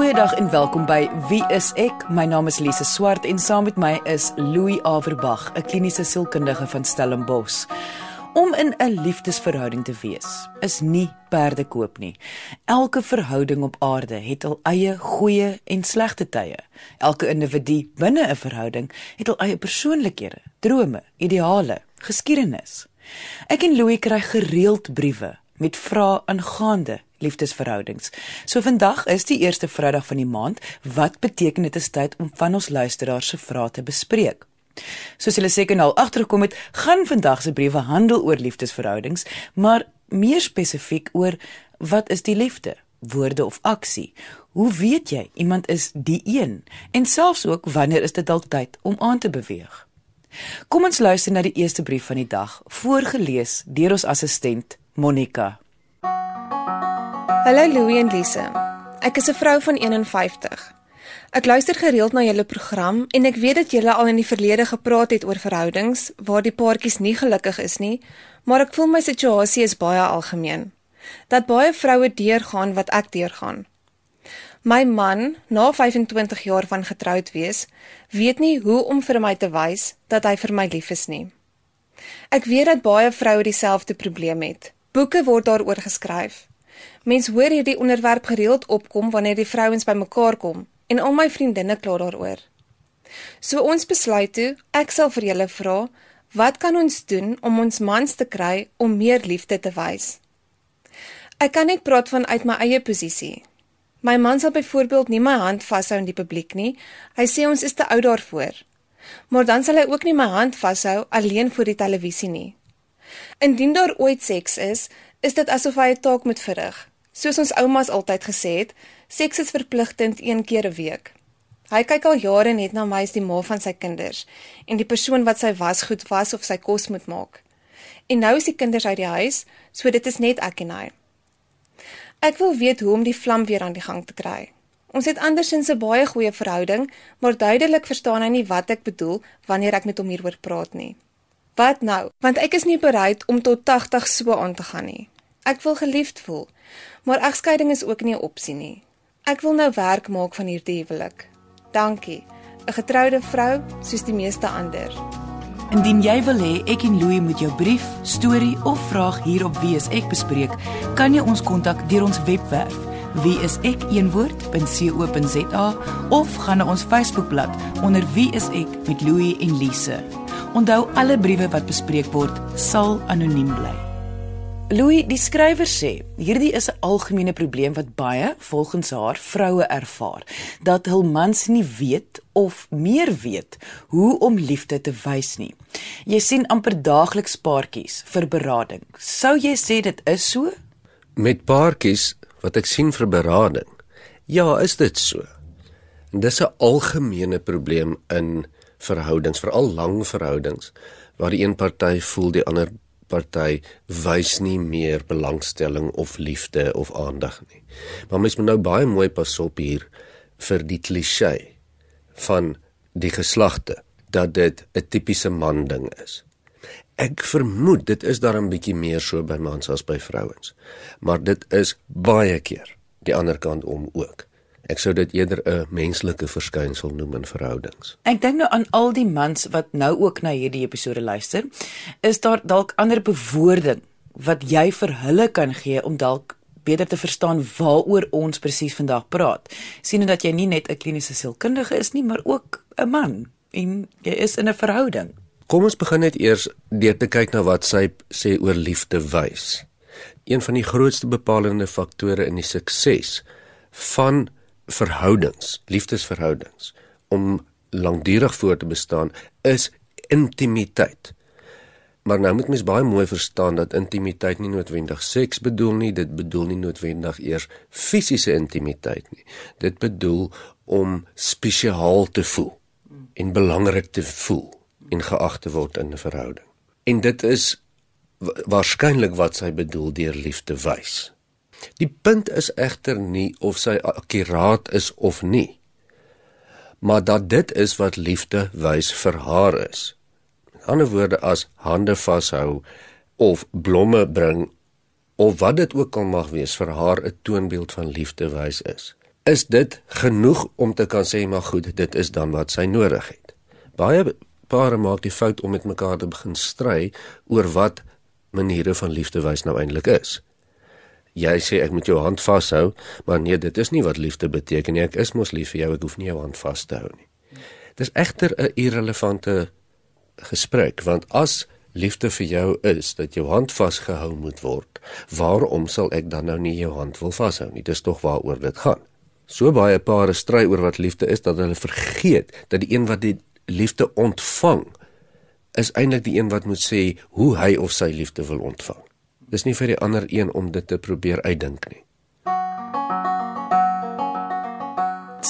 Goeiedag en welkom by Wie is ek? My naam is Lise Swart en saam met my is Louis Averbag, 'n kliniese sielkundige van Stellenbosch. Om in 'n liefdesverhouding te wees is nie perde koop nie. Elke verhouding op aarde het al eie goeie en slegte tye. Elke individu binne 'n verhouding het al eie persoonlikhede, drome, ideale, geskiedenis. Ek en Louis kry gereeld briewe met vrae aangaande liefdesverhoudings. So vandag is die eerste Vrydag van die maand. Wat beteken dit is tyd om van ons luisteraars se vrae te bespreek? Soos julle seker nou al agtergekom het, gaan vandag se briewe handel oor liefdesverhoudings, maar meer spesifiek oor wat is die liefde? Woorde of aksie? Hoe weet jy iemand is die een? En selfs ook wanneer is dit dalk tyd om aan te beweeg? Kom ons luister na die eerste brief van die dag, voorgeles deur ons assistent Monica. Hallo Louie en Lise. Ek is 'n vrou van 51. Ek luister gereeld na julle program en ek weet dat julle al in die verlede gepraat het oor verhoudings waar die paartjies nie gelukkig is nie, maar ek voel my situasie is baie algemeen. Dat baie vroue deurgaan wat ek deurgaan. My man, na 25 jaar van getroud wees, weet nie hoe om vir my te wys dat hy vir my lief is nie. Ek weet dat baie vroue dieselfde probleem het. Boeke word daaroor geskryf. Mens hoor hierdie onderwerp gereeld opkom wanneer die vrouens bymekaar kom en al my vriendinne kla daaroor. So ons besluit toe, ek sal vir julle vra, wat kan ons doen om ons mans te kry om meer liefde te wys? Ek kan net praat van uit my eie posisie. My man sal byvoorbeeld nie my hand vashou in die publiek nie. Hy sê ons is te oud daarvoor. Maar dan sal hy ook nie my hand vashou alleen voor die televisie nie. Indien daar ooit seks is, is dit asof hy 'n taak moet verrig. Soos ons oumas altyd gesê het, seks is verpligtend een keer 'n week. Hy kyk al jare net na my as die ma van sy kinders en die persoon wat sy wasgoed was of sy kos moet maak. En nou is die kinders uit die huis, so dit is net ek en hy. Ek wil weet hoe om die vlam weer aan die gang te kry. Ons het andersins 'n baie goeie verhouding, maar duidelik verstaan hy nie wat ek bedoel wanneer ek met hom hieroor praat nie. Wat nou? Want ek is nie bereid om tot 80 so aan te gaan nie. Ek wil geliefd voel, maar egskeiding is ook nie 'n opsie nie. Ek wil nou werk maak van hierdie huwelik. Dankie. 'n Getroude vrou soos die meeste ander. Indien jy wil hê ek en Louie moet jou brief, storie of vraag hier op Wie is ek bespreek, kan jy ons kontak deur ons webwerf wieisek.co.za of gaan na ons Facebookblad onder Wie is ek met Louie en Lise. Onthou alle briewe wat bespreek word sal anoniem bly. Louis, die skrywer sê, hierdie is 'n algemene probleem wat baie volgens haar vroue ervaar, dat hul mans nie weet of meer weet hoe om liefde te wys nie. Jy sien amper daagliks paartjies vir berading. Sou jy sê dit is so? Met paartjies wat ek sien vir berading. Ja, is dit so. Dis 'n algemene probleem in verhoudings, veral lang verhoudings waar die een party voel die ander party wys nie meer belangstelling of liefde of aandag nie. Maar mens moet nou baie mooi pas op hier vir die klise van die geslagte dat dit 'n tipiese man ding is. Ek vermoed dit is daar 'n bietjie meer so by mans as by vrouens. Maar dit is baie keer die ander kant om ook. Ek sou dit eerder 'n menslike verskynsel noem in verhoudings. Ek dink nou aan al die mans wat nou ook na hierdie episode luister. Is daar dalk ander bewoording wat jy vir hulle kan gee om dalk beter te verstaan waaroor ons presies vandag praat? Sien dat jy nie net 'n kliniese sielkundige is nie, maar ook 'n man en jy is in 'n verhouding. Kom ons begin net eers deur te kyk na wat sy sê oor liefde wys. Een van die grootste bepalende faktore in die sukses van verhoudings, liefdesverhoudings om lankdurig voort te bestaan is intimiteit. Maar nou moet mens baie mooi verstaan dat intimiteit nie noodwendig seks bedoel nie, dit bedoel nie noodwendig eers fisiese intimiteit nie. Dit bedoel om spesiaal te voel en belangrik te voel en geag te word in 'n verhouding. En dit is waarskynlik wat sy bedoel deur liefde wys. Die punt is egter nie of sy akkuraat is of nie, maar dat dit is wat liefde wys vir haar is. Met ander woorde as hande vashou of blomme bring of wat dit ook al mag wees vir haar 'n toonbeeld van liefde wys is. is dit genoeg om te kan sê maar goed, dit is dan wat sy nodig het. Baie pare maak die fout om met mekaar te begin stry oor wat maniere van liefde wys nou eintlik is. Jy sê ek moet jou hand vashou, maar nee, dit is nie wat liefde beteken nie. Ek is mos lief vir jou, ek hoef nie jou hand vas te hou nie. Dis egter 'n irrelevante gesprek want as liefde vir jou is dat jou hand vasgehou moet word, waarom sal ek dan nou nie jou hand wil vashou nie? Dis tog waaroor dit gaan. So baie pare stry oor wat liefde is dat hulle vergeet dat die een wat die liefde ontvang is eintlik die een wat moet sê hoe hy of sy liefde wil ontvang. Dis nie vir die ander een om dit te probeer uitdink nie.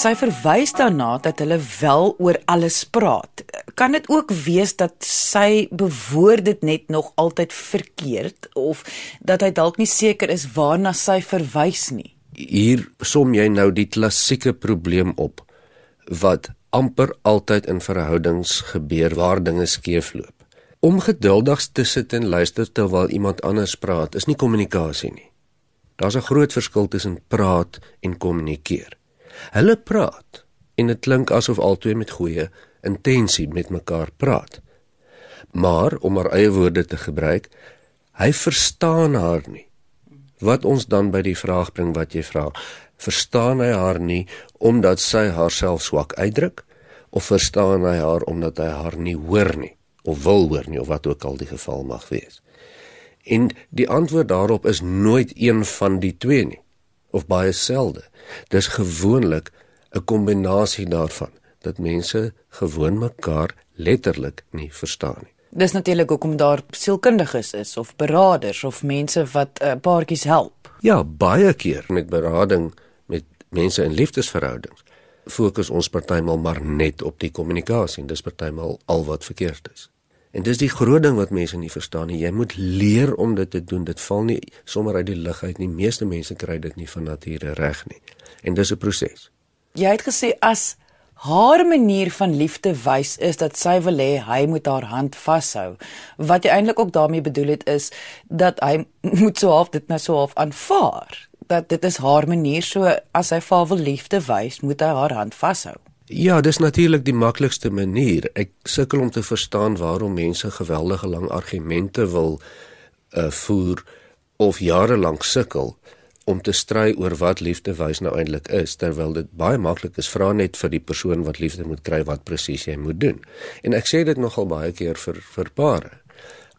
Sy verwys daarna dat hulle wel oor alles praat. Kan dit ook wees dat sy bewoord dit net nog altyd verkeerd of dat hy dalk nie seker is waarna sy verwys nie? Hier som jy nou die klassieke probleem op wat amper altyd in verhoudings gebeur waar dinge skeefloop. Om geduldig te sit en luister terwyl iemand anders praat, is nie kommunikasie nie. Daar's 'n groot verskil tussen praat en kommunikeer. Hulle praat en dit klink asof albei met goeie intensie met mekaar praat. Maar om haar eie woorde te gebruik, hy verstaan haar nie. Wat ons dan by die vraag bring wat jy vra, verstaan hy haar nie omdat sy haarself swak uitdruk of verstaan hy haar omdat hy haar nie hoor nie of wil hoor nie of wat ook al die geval mag wees. En die antwoord daarop is nooit een van die twee nie of baie selde. Dis gewoonlik 'n kombinasie daarvan dat mense gewoon mekaar letterlik nie verstaan nie. Dis natuurlik hoekom daar sielkundiges is of beraders of mense wat uh, paartjies help. Ja, baie keer met berading met mense in liefdesverhoudings fokus ons partymal maar net op die kommunikasie en dis partymal al wat verkeerd is. En dis die groot ding wat mense nie verstaan nie. Jy moet leer om dit te doen. Dit val nie sommer uit die lug uit nie. Meeste mense kry dit nie van nature reg nie. En dis 'n proses. Jy het gesê as haar manier van liefde wys is dat sy wil hê hy moet haar hand vashou. Wat jy eintlik ook daarmee bedoel het is dat hy moet so half dit nou so half aanvaar dat dit is haar manier so as hy vir wil liefde wys, moet hy haar hand vashou. Ja, dis natuurlik die maklikste manier. Ek sukkel om te verstaan waarom mense geweldige lang argumente wil uh voer of jare lank sukkel om te stry oor wat liefde wys nou eintlik is terwyl dit baie maklik is vra net vir die persoon wat liefde moet kry wat presies jy moet doen. En ek sê dit nogal baie keer vir vir pare.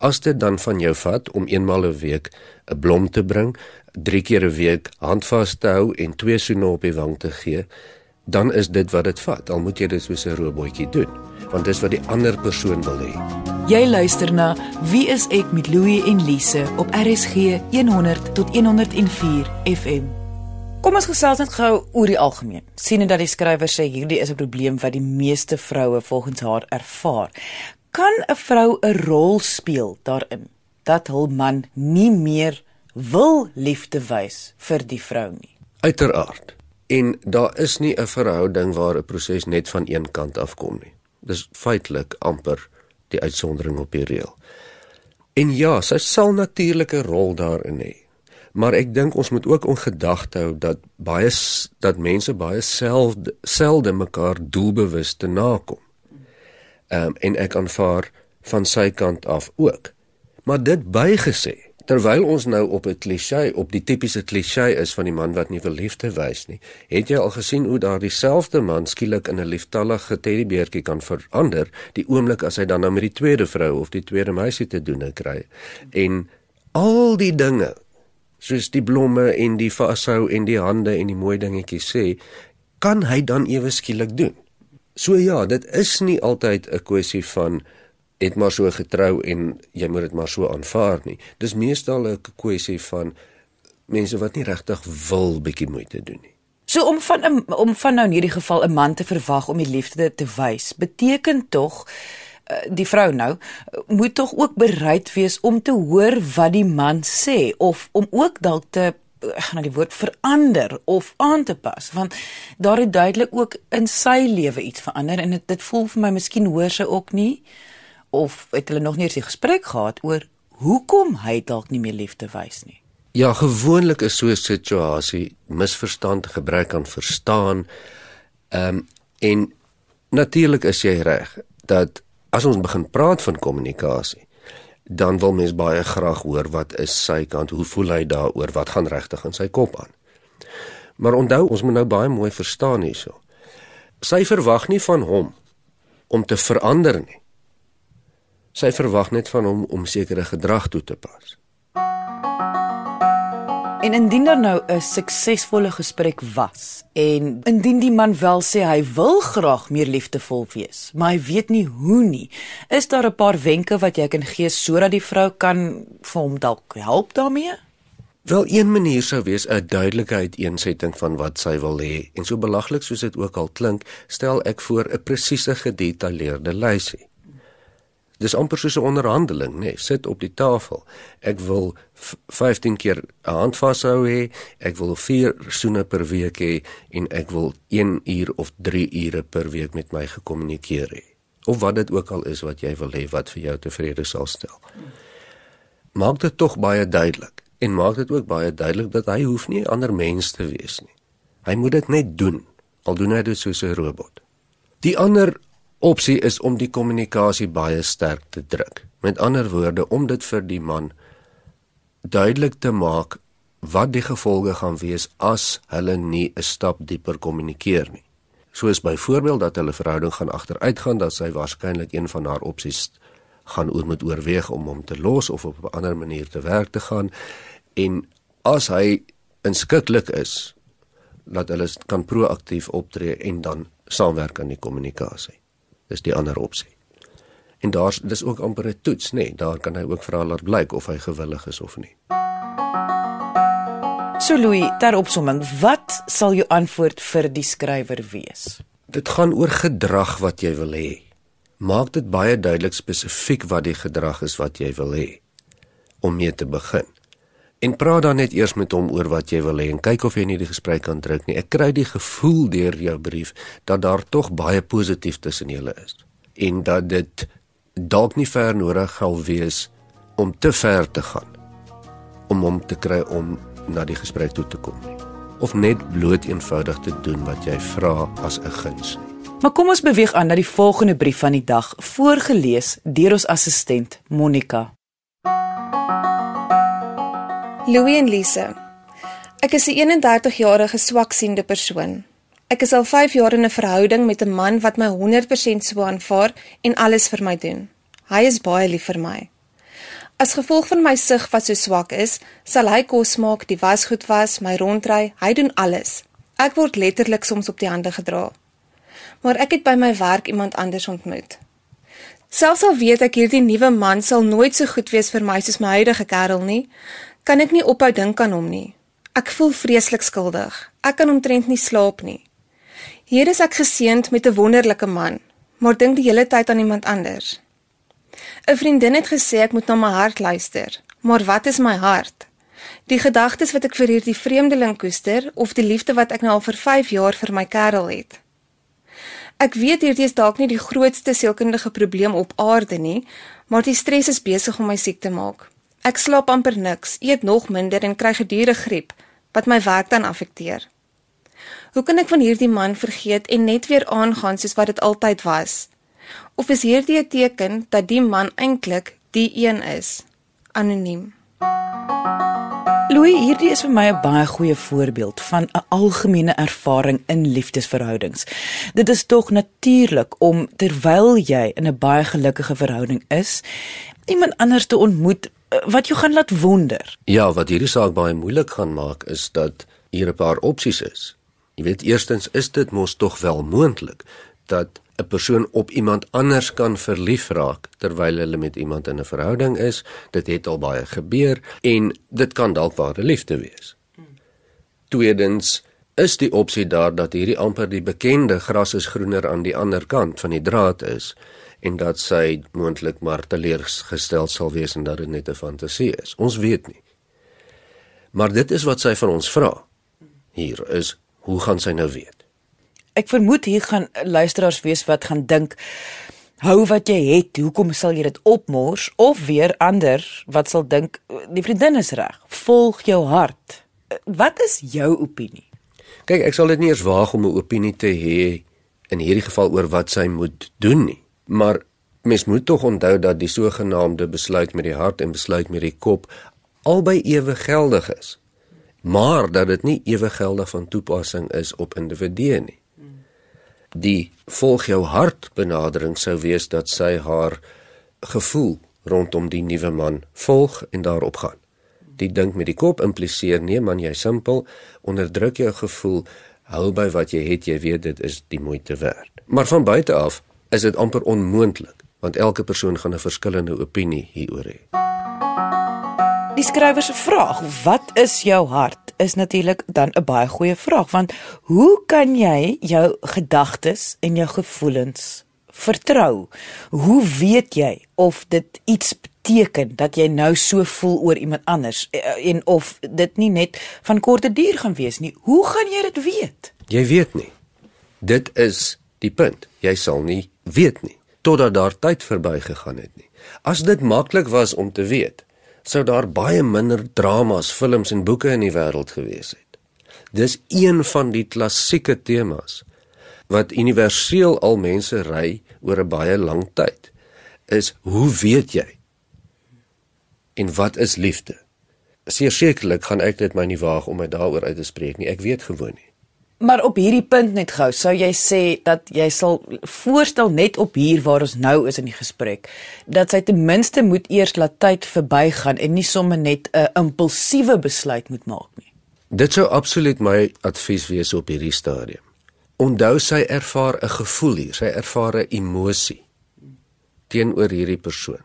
As dit dan van jou vat om eenmal 'n week 'n blom te bring, drie keer 'n week handvas te hou en twee soene op die wang te gee, dan is dit wat dit vat. Al moet jy dit soos 'n robotjie doen, want dis wat die ander persoon wil hê. Jy luister na Wie is ek met Louie en Lise op RSG 100 tot 104 FM. Kom ons gesels net gou oor die algemeen. Sien dat die skrywer sê hierdie is 'n probleem wat die meeste vroue volgens haar ervaar. Kan 'n vrou 'n rol speel daarin dat hul man nie meer wil liefde wys vir die vrou nie? Uiteraard. En daar is nie 'n verhouding waar 'n proses net van een kant af kom nie. Dis feitelik amper die uitsondering op die reël. En ja, sy sal natuurlik 'n rol daarin hê. Maar ek dink ons moet ook ongedagte hou dat baie dat mense baie selde selde mekaar doelbewus te nakom Ehm um, en ek aanvaar van sy kant af ook. Maar dit bygesê, terwyl ons nou op 'n klise, op die tipiese klise is van die man wat nie wil liefde wys nie, het jy al gesien hoe daardie selfde man skielik in 'n lieftallige teddybeertjie kan verander die oomblik as hy dan nou met die tweede vrou of die tweede meisie te doen kry. En al die dinge soos die blomme en die vashou en die hande en die mooi dingetjies sê, kan hy dan ewe skielik doen. So ja, dit is nie altyd 'n kwessie van het maar so getrou en jy moet dit maar so aanvaar nie. Dis meestal 'n kwessie van mense wat nie regtig wil bietjie moeite doen nie. So om van 'n om van nou in hierdie geval 'n man te verwag om die liefde te wys, beteken tog uh, die vrou nou moet tog ook bereid wees om te hoor wat die man sê of om ook dalk te ek gaan nou die woord verander of aan te pas want daar het duidelik ook in sy lewe iets verander en dit dit voel vir my miskien hoor sy ook nie of het hulle nog nie eens die gesprek gehad oor hoekom hy dalk nie meer liefde wys nie Ja, gewoonlik is so 'n situasie misverstand, gebrek aan verstaan. Ehm um, en natuurlik is jy reg dat as ons begin praat van kommunikasie, dan wil mens baie graag hoor wat is sy kant, hoe voel hy daaroor, wat gaan regtig in sy kop aan. Maar onthou, ons moet nou baie mooi verstaan hierso. Sy verwag nie van hom om te verander nie. Sy verwag net van hom om sekere gedrag toe te pas. En indien daar nou 'n suksesvolle gesprek was en indien die man wel sê hy wil graag meer liefdevol wees, maar hy weet nie hoe nie, is daar 'n paar wenke wat jy kan gee sodat die vrou kan vir hom dalk help daarmee? Wel een manier sou wees 'n duidelike uiteensetting van wat sy wil hê. En so belaglik soos dit ook al klink, stel ek voor 'n presiese gedetailleerde lysie. Dis amper soos 'n onderhandeling, nê? Nee, sit op die tafel. Ek wil 15 keer 'n hand vashou hê, ek wil 4 soene per week hê en ek wil 1 uur of 3 ure per week met my gekommunikeer hê. Of wat dit ook al is wat jy wil hê wat vir jou tevrede sal stel. Maak dit tog baie duidelik en maak dit ook baie duidelik dat hy hoef nie ander mens te wees nie. Hy moet dit net doen. Al doen hy dit soos 'n robot. Die ander opsie is om die kommunikasie baie sterk te druk. Met ander woorde om dit vir die man duidelik te maak wat die gevolge gaan wees as hulle nie 'n stap dieper kommunikeer nie. Soos byvoorbeeld dat hulle verhouding gaan agteruitgaan dat sy waarskynlik een van haar opsies gaan oor moet oorweeg om hom te los of op 'n ander manier te werk te gaan en as hy inskikkelik is dat hulle kan proaktief optree en dan saamwerk aan die kommunikasie is die ander opsie. En daar's dis ook amper 'n toets, nê? Nee, daar kan hy ook vra laat blyk of hy gewillig is of nie. So Louis, ter opsomming, wat sal jou antwoord vir die skrywer wees? Dit gaan oor gedrag wat jy wil hê. Maak dit baie duidelik spesifiek wat die gedrag is wat jy wil hê om mee te begin. En praat dan net eers met hom oor wat jy wil hê en kyk of jy nie die gesprek kan druk nie. Ek kry die gevoel deur jou brief dat daar tog baie positief tussen julle is en dat dit dalk nie ver nodig gaan wees om te ver te gaan om hom te kry om na die gesprek toe te kom nie of net bloot eenvoudig te doen wat jy vra as 'n guns. Maar kom ons beweeg aan na die volgende brief van die dag, voorgeles deur ons assistent Monica. Louis en Lise. Ek is 'n 31-jarige swaksiende persoon. Ek is al 5 jaar in 'n verhouding met 'n man wat my 100% so aanvaar en alles vir my doen. Hy is baie lief vir my. As gevolg van my sig wat so swak is, sal hy kos maak, die wasgoed was, my rondry, hy doen alles. Ek word letterlik soms op die hande gedra. Maar ek het by my werk iemand anders ontmoet. Selfs al weet ek hierdie nuwe man sal nooit so goed wees vir my soos my huidige kerel nie, kan ek nie ophou dink aan hom nie. Ek voel vreeslik skuldig. Ek kan omtrent nie slaap nie. Hier is ek geseënd met 'n wonderlike man, maar dink die hele tyd aan iemand anders. 'n Vriendin het gesê ek moet na my hart luister, maar wat is my hart? Die gedagtes wat ek vir hierdie vreemdeling koester of die liefde wat ek nou al vir 5 jaar vir my kerel het. Ek weet hierdie is dalk nie die grootste sielkundige probleem op aarde nie, maar die stres is besig om my siek te maak. Ek slaap amper niks, eet nog minder en kry gedurig griep wat my werk dan affekteer. Hoe kan ek van hierdie man vergeet en net weer aangaan soos wat dit altyd was? Of is hierdie 'n teken dat die man eintlik die een is? Anoniem. Louis, hierdie is vir my 'n baie goeie voorbeeld van 'n algemene ervaring in liefdesverhoudings. Dit is tog natuurlik om terwyl jy in 'n baie gelukkige verhouding is, iemand anders te ontmoet wat jou gaan laat wonder. Ja, wat hierdie saak baie moeilik gaan maak is dat hier 'n paar opsies is. Jy weet eerstens is dit mos tog wel moontlik dat 'n persoon op iemand anders kan verlief raak terwyl hulle met iemand in 'n verhouding is. Dit het al baie gebeur en dit kan dalk ware liefde wees. Tweedens is die opsie daar dat hierdie amper die bekende gras is groener aan die ander kant van die draad is en dat sy moontlik maar teleurgestel sal wees en dat dit net 'n fantasie is. Ons weet nie. Maar dit is wat sy van ons vra. Hier is hoe gaan sy nou weet? Ek vermoed hier gaan luisteraars wees wat gaan dink hou wat jy het, hoekom sal jy dit opmors of weer ander wat sal dink die vriendin is reg. Volg jou hart. Wat is jou opinie? Kyk, ek sal dit nie eers waag om 'n opinie te hê in hierdie geval oor wat sy moet doen nie. Maar mens moet tog onthou dat die sogenaamde besluit met die hart en besluit met die kop albei ewig geldig is. Maar dat dit nie ewig geldig van toepassing is op individue nie. Die volg jou hart benadering sou wees dat sy haar gevoel rondom die nuwe man volg en daarop gaan. Die dink met die kop impliseer nee man jy simpel onderdruk jou gevoel hou by wat jy het jy weet dit is die moeite werd. Maar van buite af is dit amper onmoontlik want elke persoon gaan 'n verskillende opinie hieroor hê. Die skrywer se vraag, wat is jou hart, is natuurlik dan 'n baie goeie vraag want hoe kan jy jou gedagtes en jou gevoelens vertrou? Hoe weet jy of dit iets beteken dat jy nou so voel oor iemand anders eh, en of dit nie net van korte duur gaan wees nie? Hoe gaan jy dit weet? Jy weet nie. Dit is die punt. Jy sal nie weet nie totdat daar tyd verbygegaan het nie. As dit maklik was om te weet, sou daar baie minder dramas, films en boeke in die wêreld gewees het. Dis een van die klassieke temas wat universeel al mense ry oor 'n baie lang tyd. Is hoe weet jy? En wat is liefde? Sekerlik gaan ek dit my nie waag om my daaroor uit te spreek nie. Ek weet gewoon nie. Maar op hierdie punt net gou, sou jy sê dat jy sal voorstel net op hier waar ons nou is in die gesprek, dat sy ten minste moet eers laat tyd verbygaan en nie sommer net 'n impulsiewe besluit moet maak nie. Dit sou absoluut my advies wees op hierdie stadium. Onthou sy ervaar 'n gevoel hier, sy ervaar 'n emosie teenoor hierdie persoon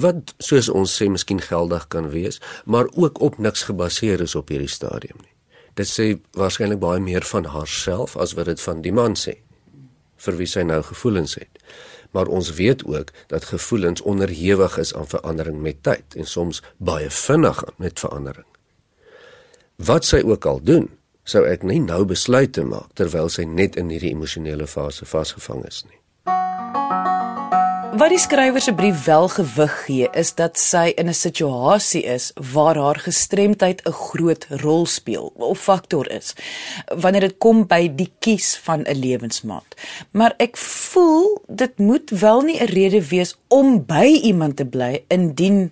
wat soos ons sê miskien geldig kan wees, maar ook op niks gebaseer is op hierdie stadium nie. Dit sê waarskynlik baie meer van haarself as wat dit van die man sê vir wie sy nou gevoelens het. Maar ons weet ook dat gevoelens onderhewig is aan verandering met tyd en soms baie vinnig met verandering. Wat sy ook al doen, sou ek nie nou besluite maak terwyl sy net in hierdie emosionele fase vasgevang is nie. Wat die skrywer se brief wel gewig gee, is dat sy in 'n situasie is waar haar gestremdheid 'n groot rol speel of faktor is wanneer dit kom by die kies van 'n lewensmaat. Maar ek voel dit moet wel nie 'n rede wees om by iemand te bly indien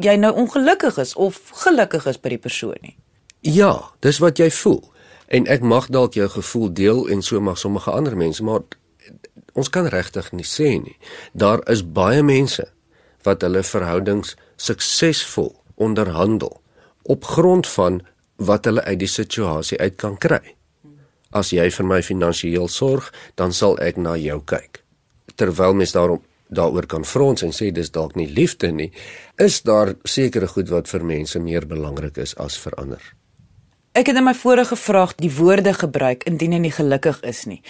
jy nou ongelukkig is of gelukkig is by die persoon nie. Ja, dis wat jy voel. En ek mag dalk jou gevoel deel en so mag sommige ander mense, maar ons kan regtig nie sê nie. Daar is baie mense wat hulle verhoudings suksesvol onderhandel op grond van wat hulle uit die situasie uit kan kry. As jy vir my finansiëel sorg, dan sal ek na jou kyk. Terwyl mens daarom daaroor kan frons en sê dis dalk nie liefde nie, is daar sekere goed wat vir mense meer belangrik is as vir ander. Ek het in my vorige vraag die woorde gebruik indien jy nie gelukkig is nie.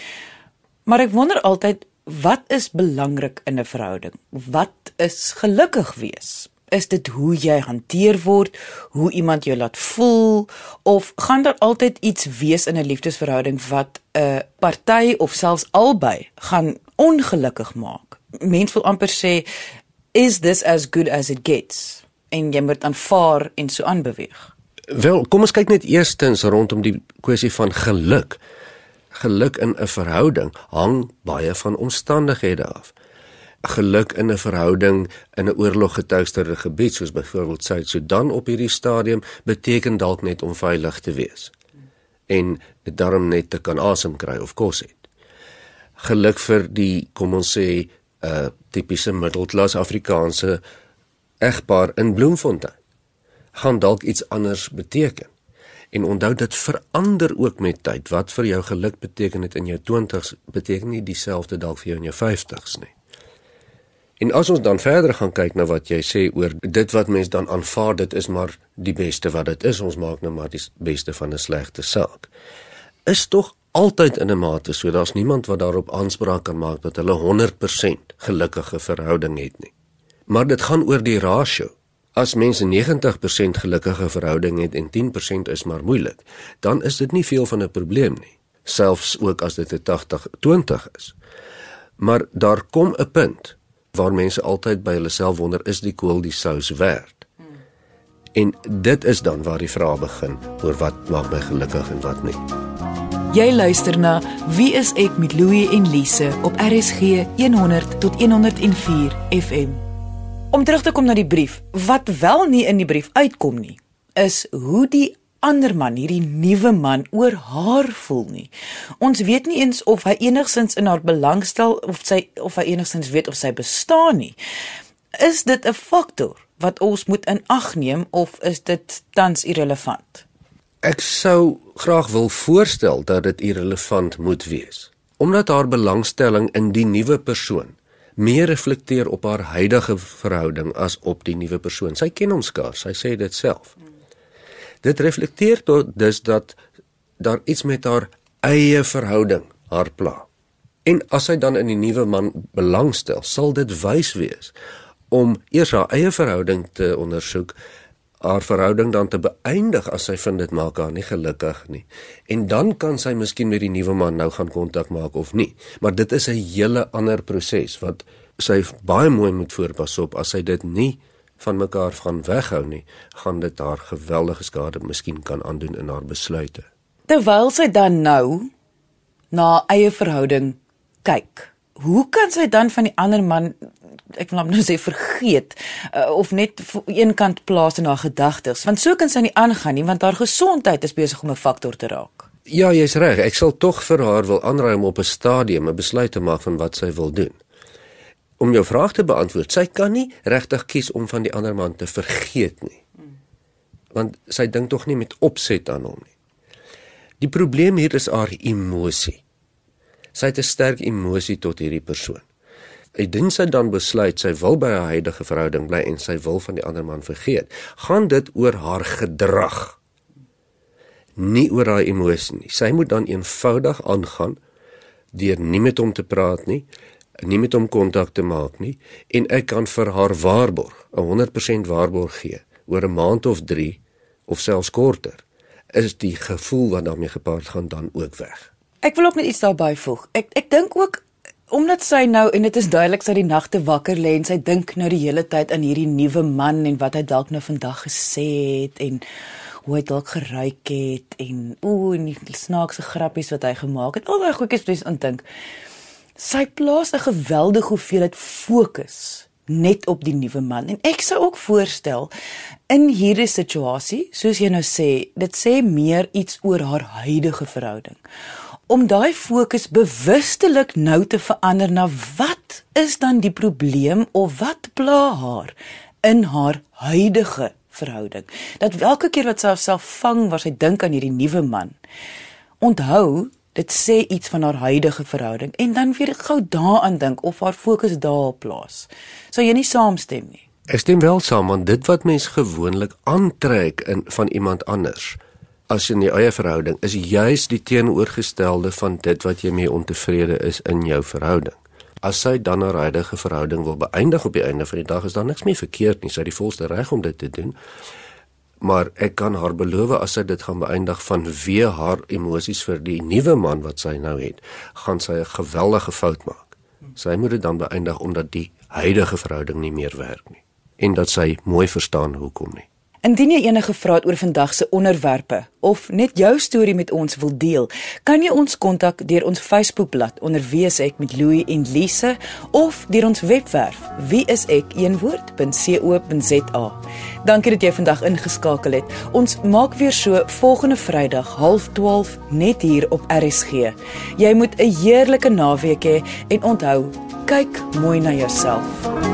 Maar ek wonder altyd wat is belangrik in 'n verhouding? Wat is gelukkig wees? Is dit hoe jy hanteer word, hoe iemand jou laat voel of gaan daar altyd iets wees in 'n liefdesverhouding wat 'n party of selfs albei gaan ongelukkig maak? Mense wil amper sê is this as good as it gets? En jy moet aanvaar en so aanbeweeg. Wel, kom ons kyk net eerstens rondom die kwessie van geluk geluk in 'n verhouding hang baie van omstandighede af. Geluk in 'n verhouding in 'n oorloggetuigde gebied soos byvoorbeeld Suid-Sudan op hierdie stadium beteken dalk net om veilig te wees en daarom net te kan asem kry of kos het. Geluk vir die kom ons sê 'n uh, tipiese middelklas Afrikaanse egpaar in Bloemfontein gaan dalk iets anders beteken en onthou dit verander ook met tyd. Wat vir jou geluk beteken het in jou 20s beteken nie dieselfde dalk vir jou in jou 50s nie. En as ons dan verder gaan kyk na wat jy sê oor dit wat mens dan aanvaar dit is maar die beste wat dit is, ons maak nou maar die beste van 'n slegte saak. Is tog altyd in 'n mate so daar's niemand wat daarop aanspraak kan maak dat hulle 100% gelukkige verhouding het nie. Maar dit gaan oor die rasio. As mense 90% gelukkige verhouding het en 10% is maar moeilik, dan is dit nie veel van 'n probleem nie, selfs ook as dit 'n 80-20 is. Maar daar kom 'n punt waar mense altyd by hulle self wonder is die kool die sous werd. En dit is dan waar die vraag begin oor wat maak my gelukkig en wat nie. Jy luister na Wie is ek met Louie en Lise op RSG 100 tot 104 FM. Om terug te kom na die brief, wat wel nie in die brief uitkom nie, is hoe die ander man, hierdie nuwe man oor haar voel nie. Ons weet nie eens of hy enigsins in haar belangstel of sy of hy enigsins weet of sy bestaan nie. Is dit 'n faktor wat ons moet in ag neem of is dit tans irrelevant? Ek sou graag wil voorstel dat dit irrelevant moet wees, omdat haar belangstelling in die nuwe persoon meer reflekteer op haar huidige verhouding as op die nuwe persoon. Sy ken hom skaars, sy sê dit self. Dit reflekteer tot dus dat daar iets met haar eie verhouding haar pla. En as sy dan in die nuwe man belangstel, sal dit wys wees om eers haar eie verhouding te ondersoek, haar verhouding dan te beëindig as sy vind dit maak haar nie gelukkig nie. En dan kan sy miskien met die nuwe man nou gaan kontak maak of nie. Maar dit is 'n hele ander proses wat sy baie mooi moet voorpas op as sy dit nie van mekaar van weghou nie, gaan dit haar geweldige skade miskien kan aandoen in haar besluite. Terwyl sy dan nou na eie verhouding kyk, hoe kan sy dan van die ander man ek wil nou sê vergeet uh, of net een kant plaas in haar gedagtes want so kan sy nie aangaan nie want haar gesondheid is besig om 'n faktor te raak. Ja, jy's reg. Ek sal tog vir haar wil aanraai om op 'n stadium 'n besluit te maak van wat sy wil doen. Om jou vraag te beantwoord, sy kan nie regtig kies om van die ander man te vergeet nie. Want sy dink tog nie met opset aan hom nie. Die probleem hier is haar emosie. Sy het 'n sterk emosie tot hierdie persoon. Indien sy dan besluit sy wil by haar huidige verhouding bly en sy wil van die ander man vergeet, gaan dit oor haar gedrag. Nie oor haar emosie nie. Sy moet dan eenvoudig aangaan deur nie met hom te praat nie, nie met hom kontak te maak nie en ek kan vir haar waarborg, 'n 100% waarborg gee oor 'n maand of 3 of selfs korter is die gevoel wat daarmee gepaard gaan dan ook weg. Ek wil ook net iets daarby voeg. Ek ek dink ook Omdat sy nou en dit is duidelik sy die nagte wakker lê en sy dink nou die hele tyd aan hierdie nuwe man en wat hy dalk nou vandag gesê het en hoe hy dalk geruik het en ooh en die snaakse grappies wat hy gemaak het. Al daai goedjies wat sy indink. Sy plaas 'n geweldige hoeveelheid fokus net op die nuwe man en ek sou ook voorstel in hierdie situasie soos jy nou sê dit sê meer iets oor haar huidige verhouding om daai fokus bewustelik nou te verander na wat is dan die probleem of wat pla haar in haar huidige verhouding. Dat elke keer wat sy haarself vang waar sy dink aan hierdie nuwe man, onthou dit sê iets van haar huidige verhouding en dan weer gou daaraan dink of haar fokus daarop plaas. Sou jy nie saamstem nie? Ek stem wel saam want dit wat mens gewoonlik aantrek in van iemand anders as in die eie verhouding is juis die teenoorgestelde van dit wat jy mee ontevrede is in jou verhouding. As sy dan haar huidige verhouding wil beëindig op die einde van die dag is daar niks meer verkeerd nie, sy het die volste reg om dit te doen. Maar ek kan haar beloof as sy dit gaan beëindig van wie haar emosies vir die nuwe man wat sy nou het, gaan sy 'n geweldige fout maak. Sy moet dit dan beëindig omdat die huidige verhouding nie meer werk nie en dat sy mooi verstaan hoekom nie. Indien jy enige vrae oor vandag se onderwerpe of net jou storie met ons wil deel, kan jy ons kontak deur ons Facebookblad onder Wieseek met Louie en Lise of deur ons webwerf wieseek1woord.co.za. Dankie dat jy vandag ingeskakel het. Ons maak weer so volgende Vrydag 12:30 net hier op RSG. Jy moet 'n heerlike naweek hê en onthou, kyk mooi na jouself.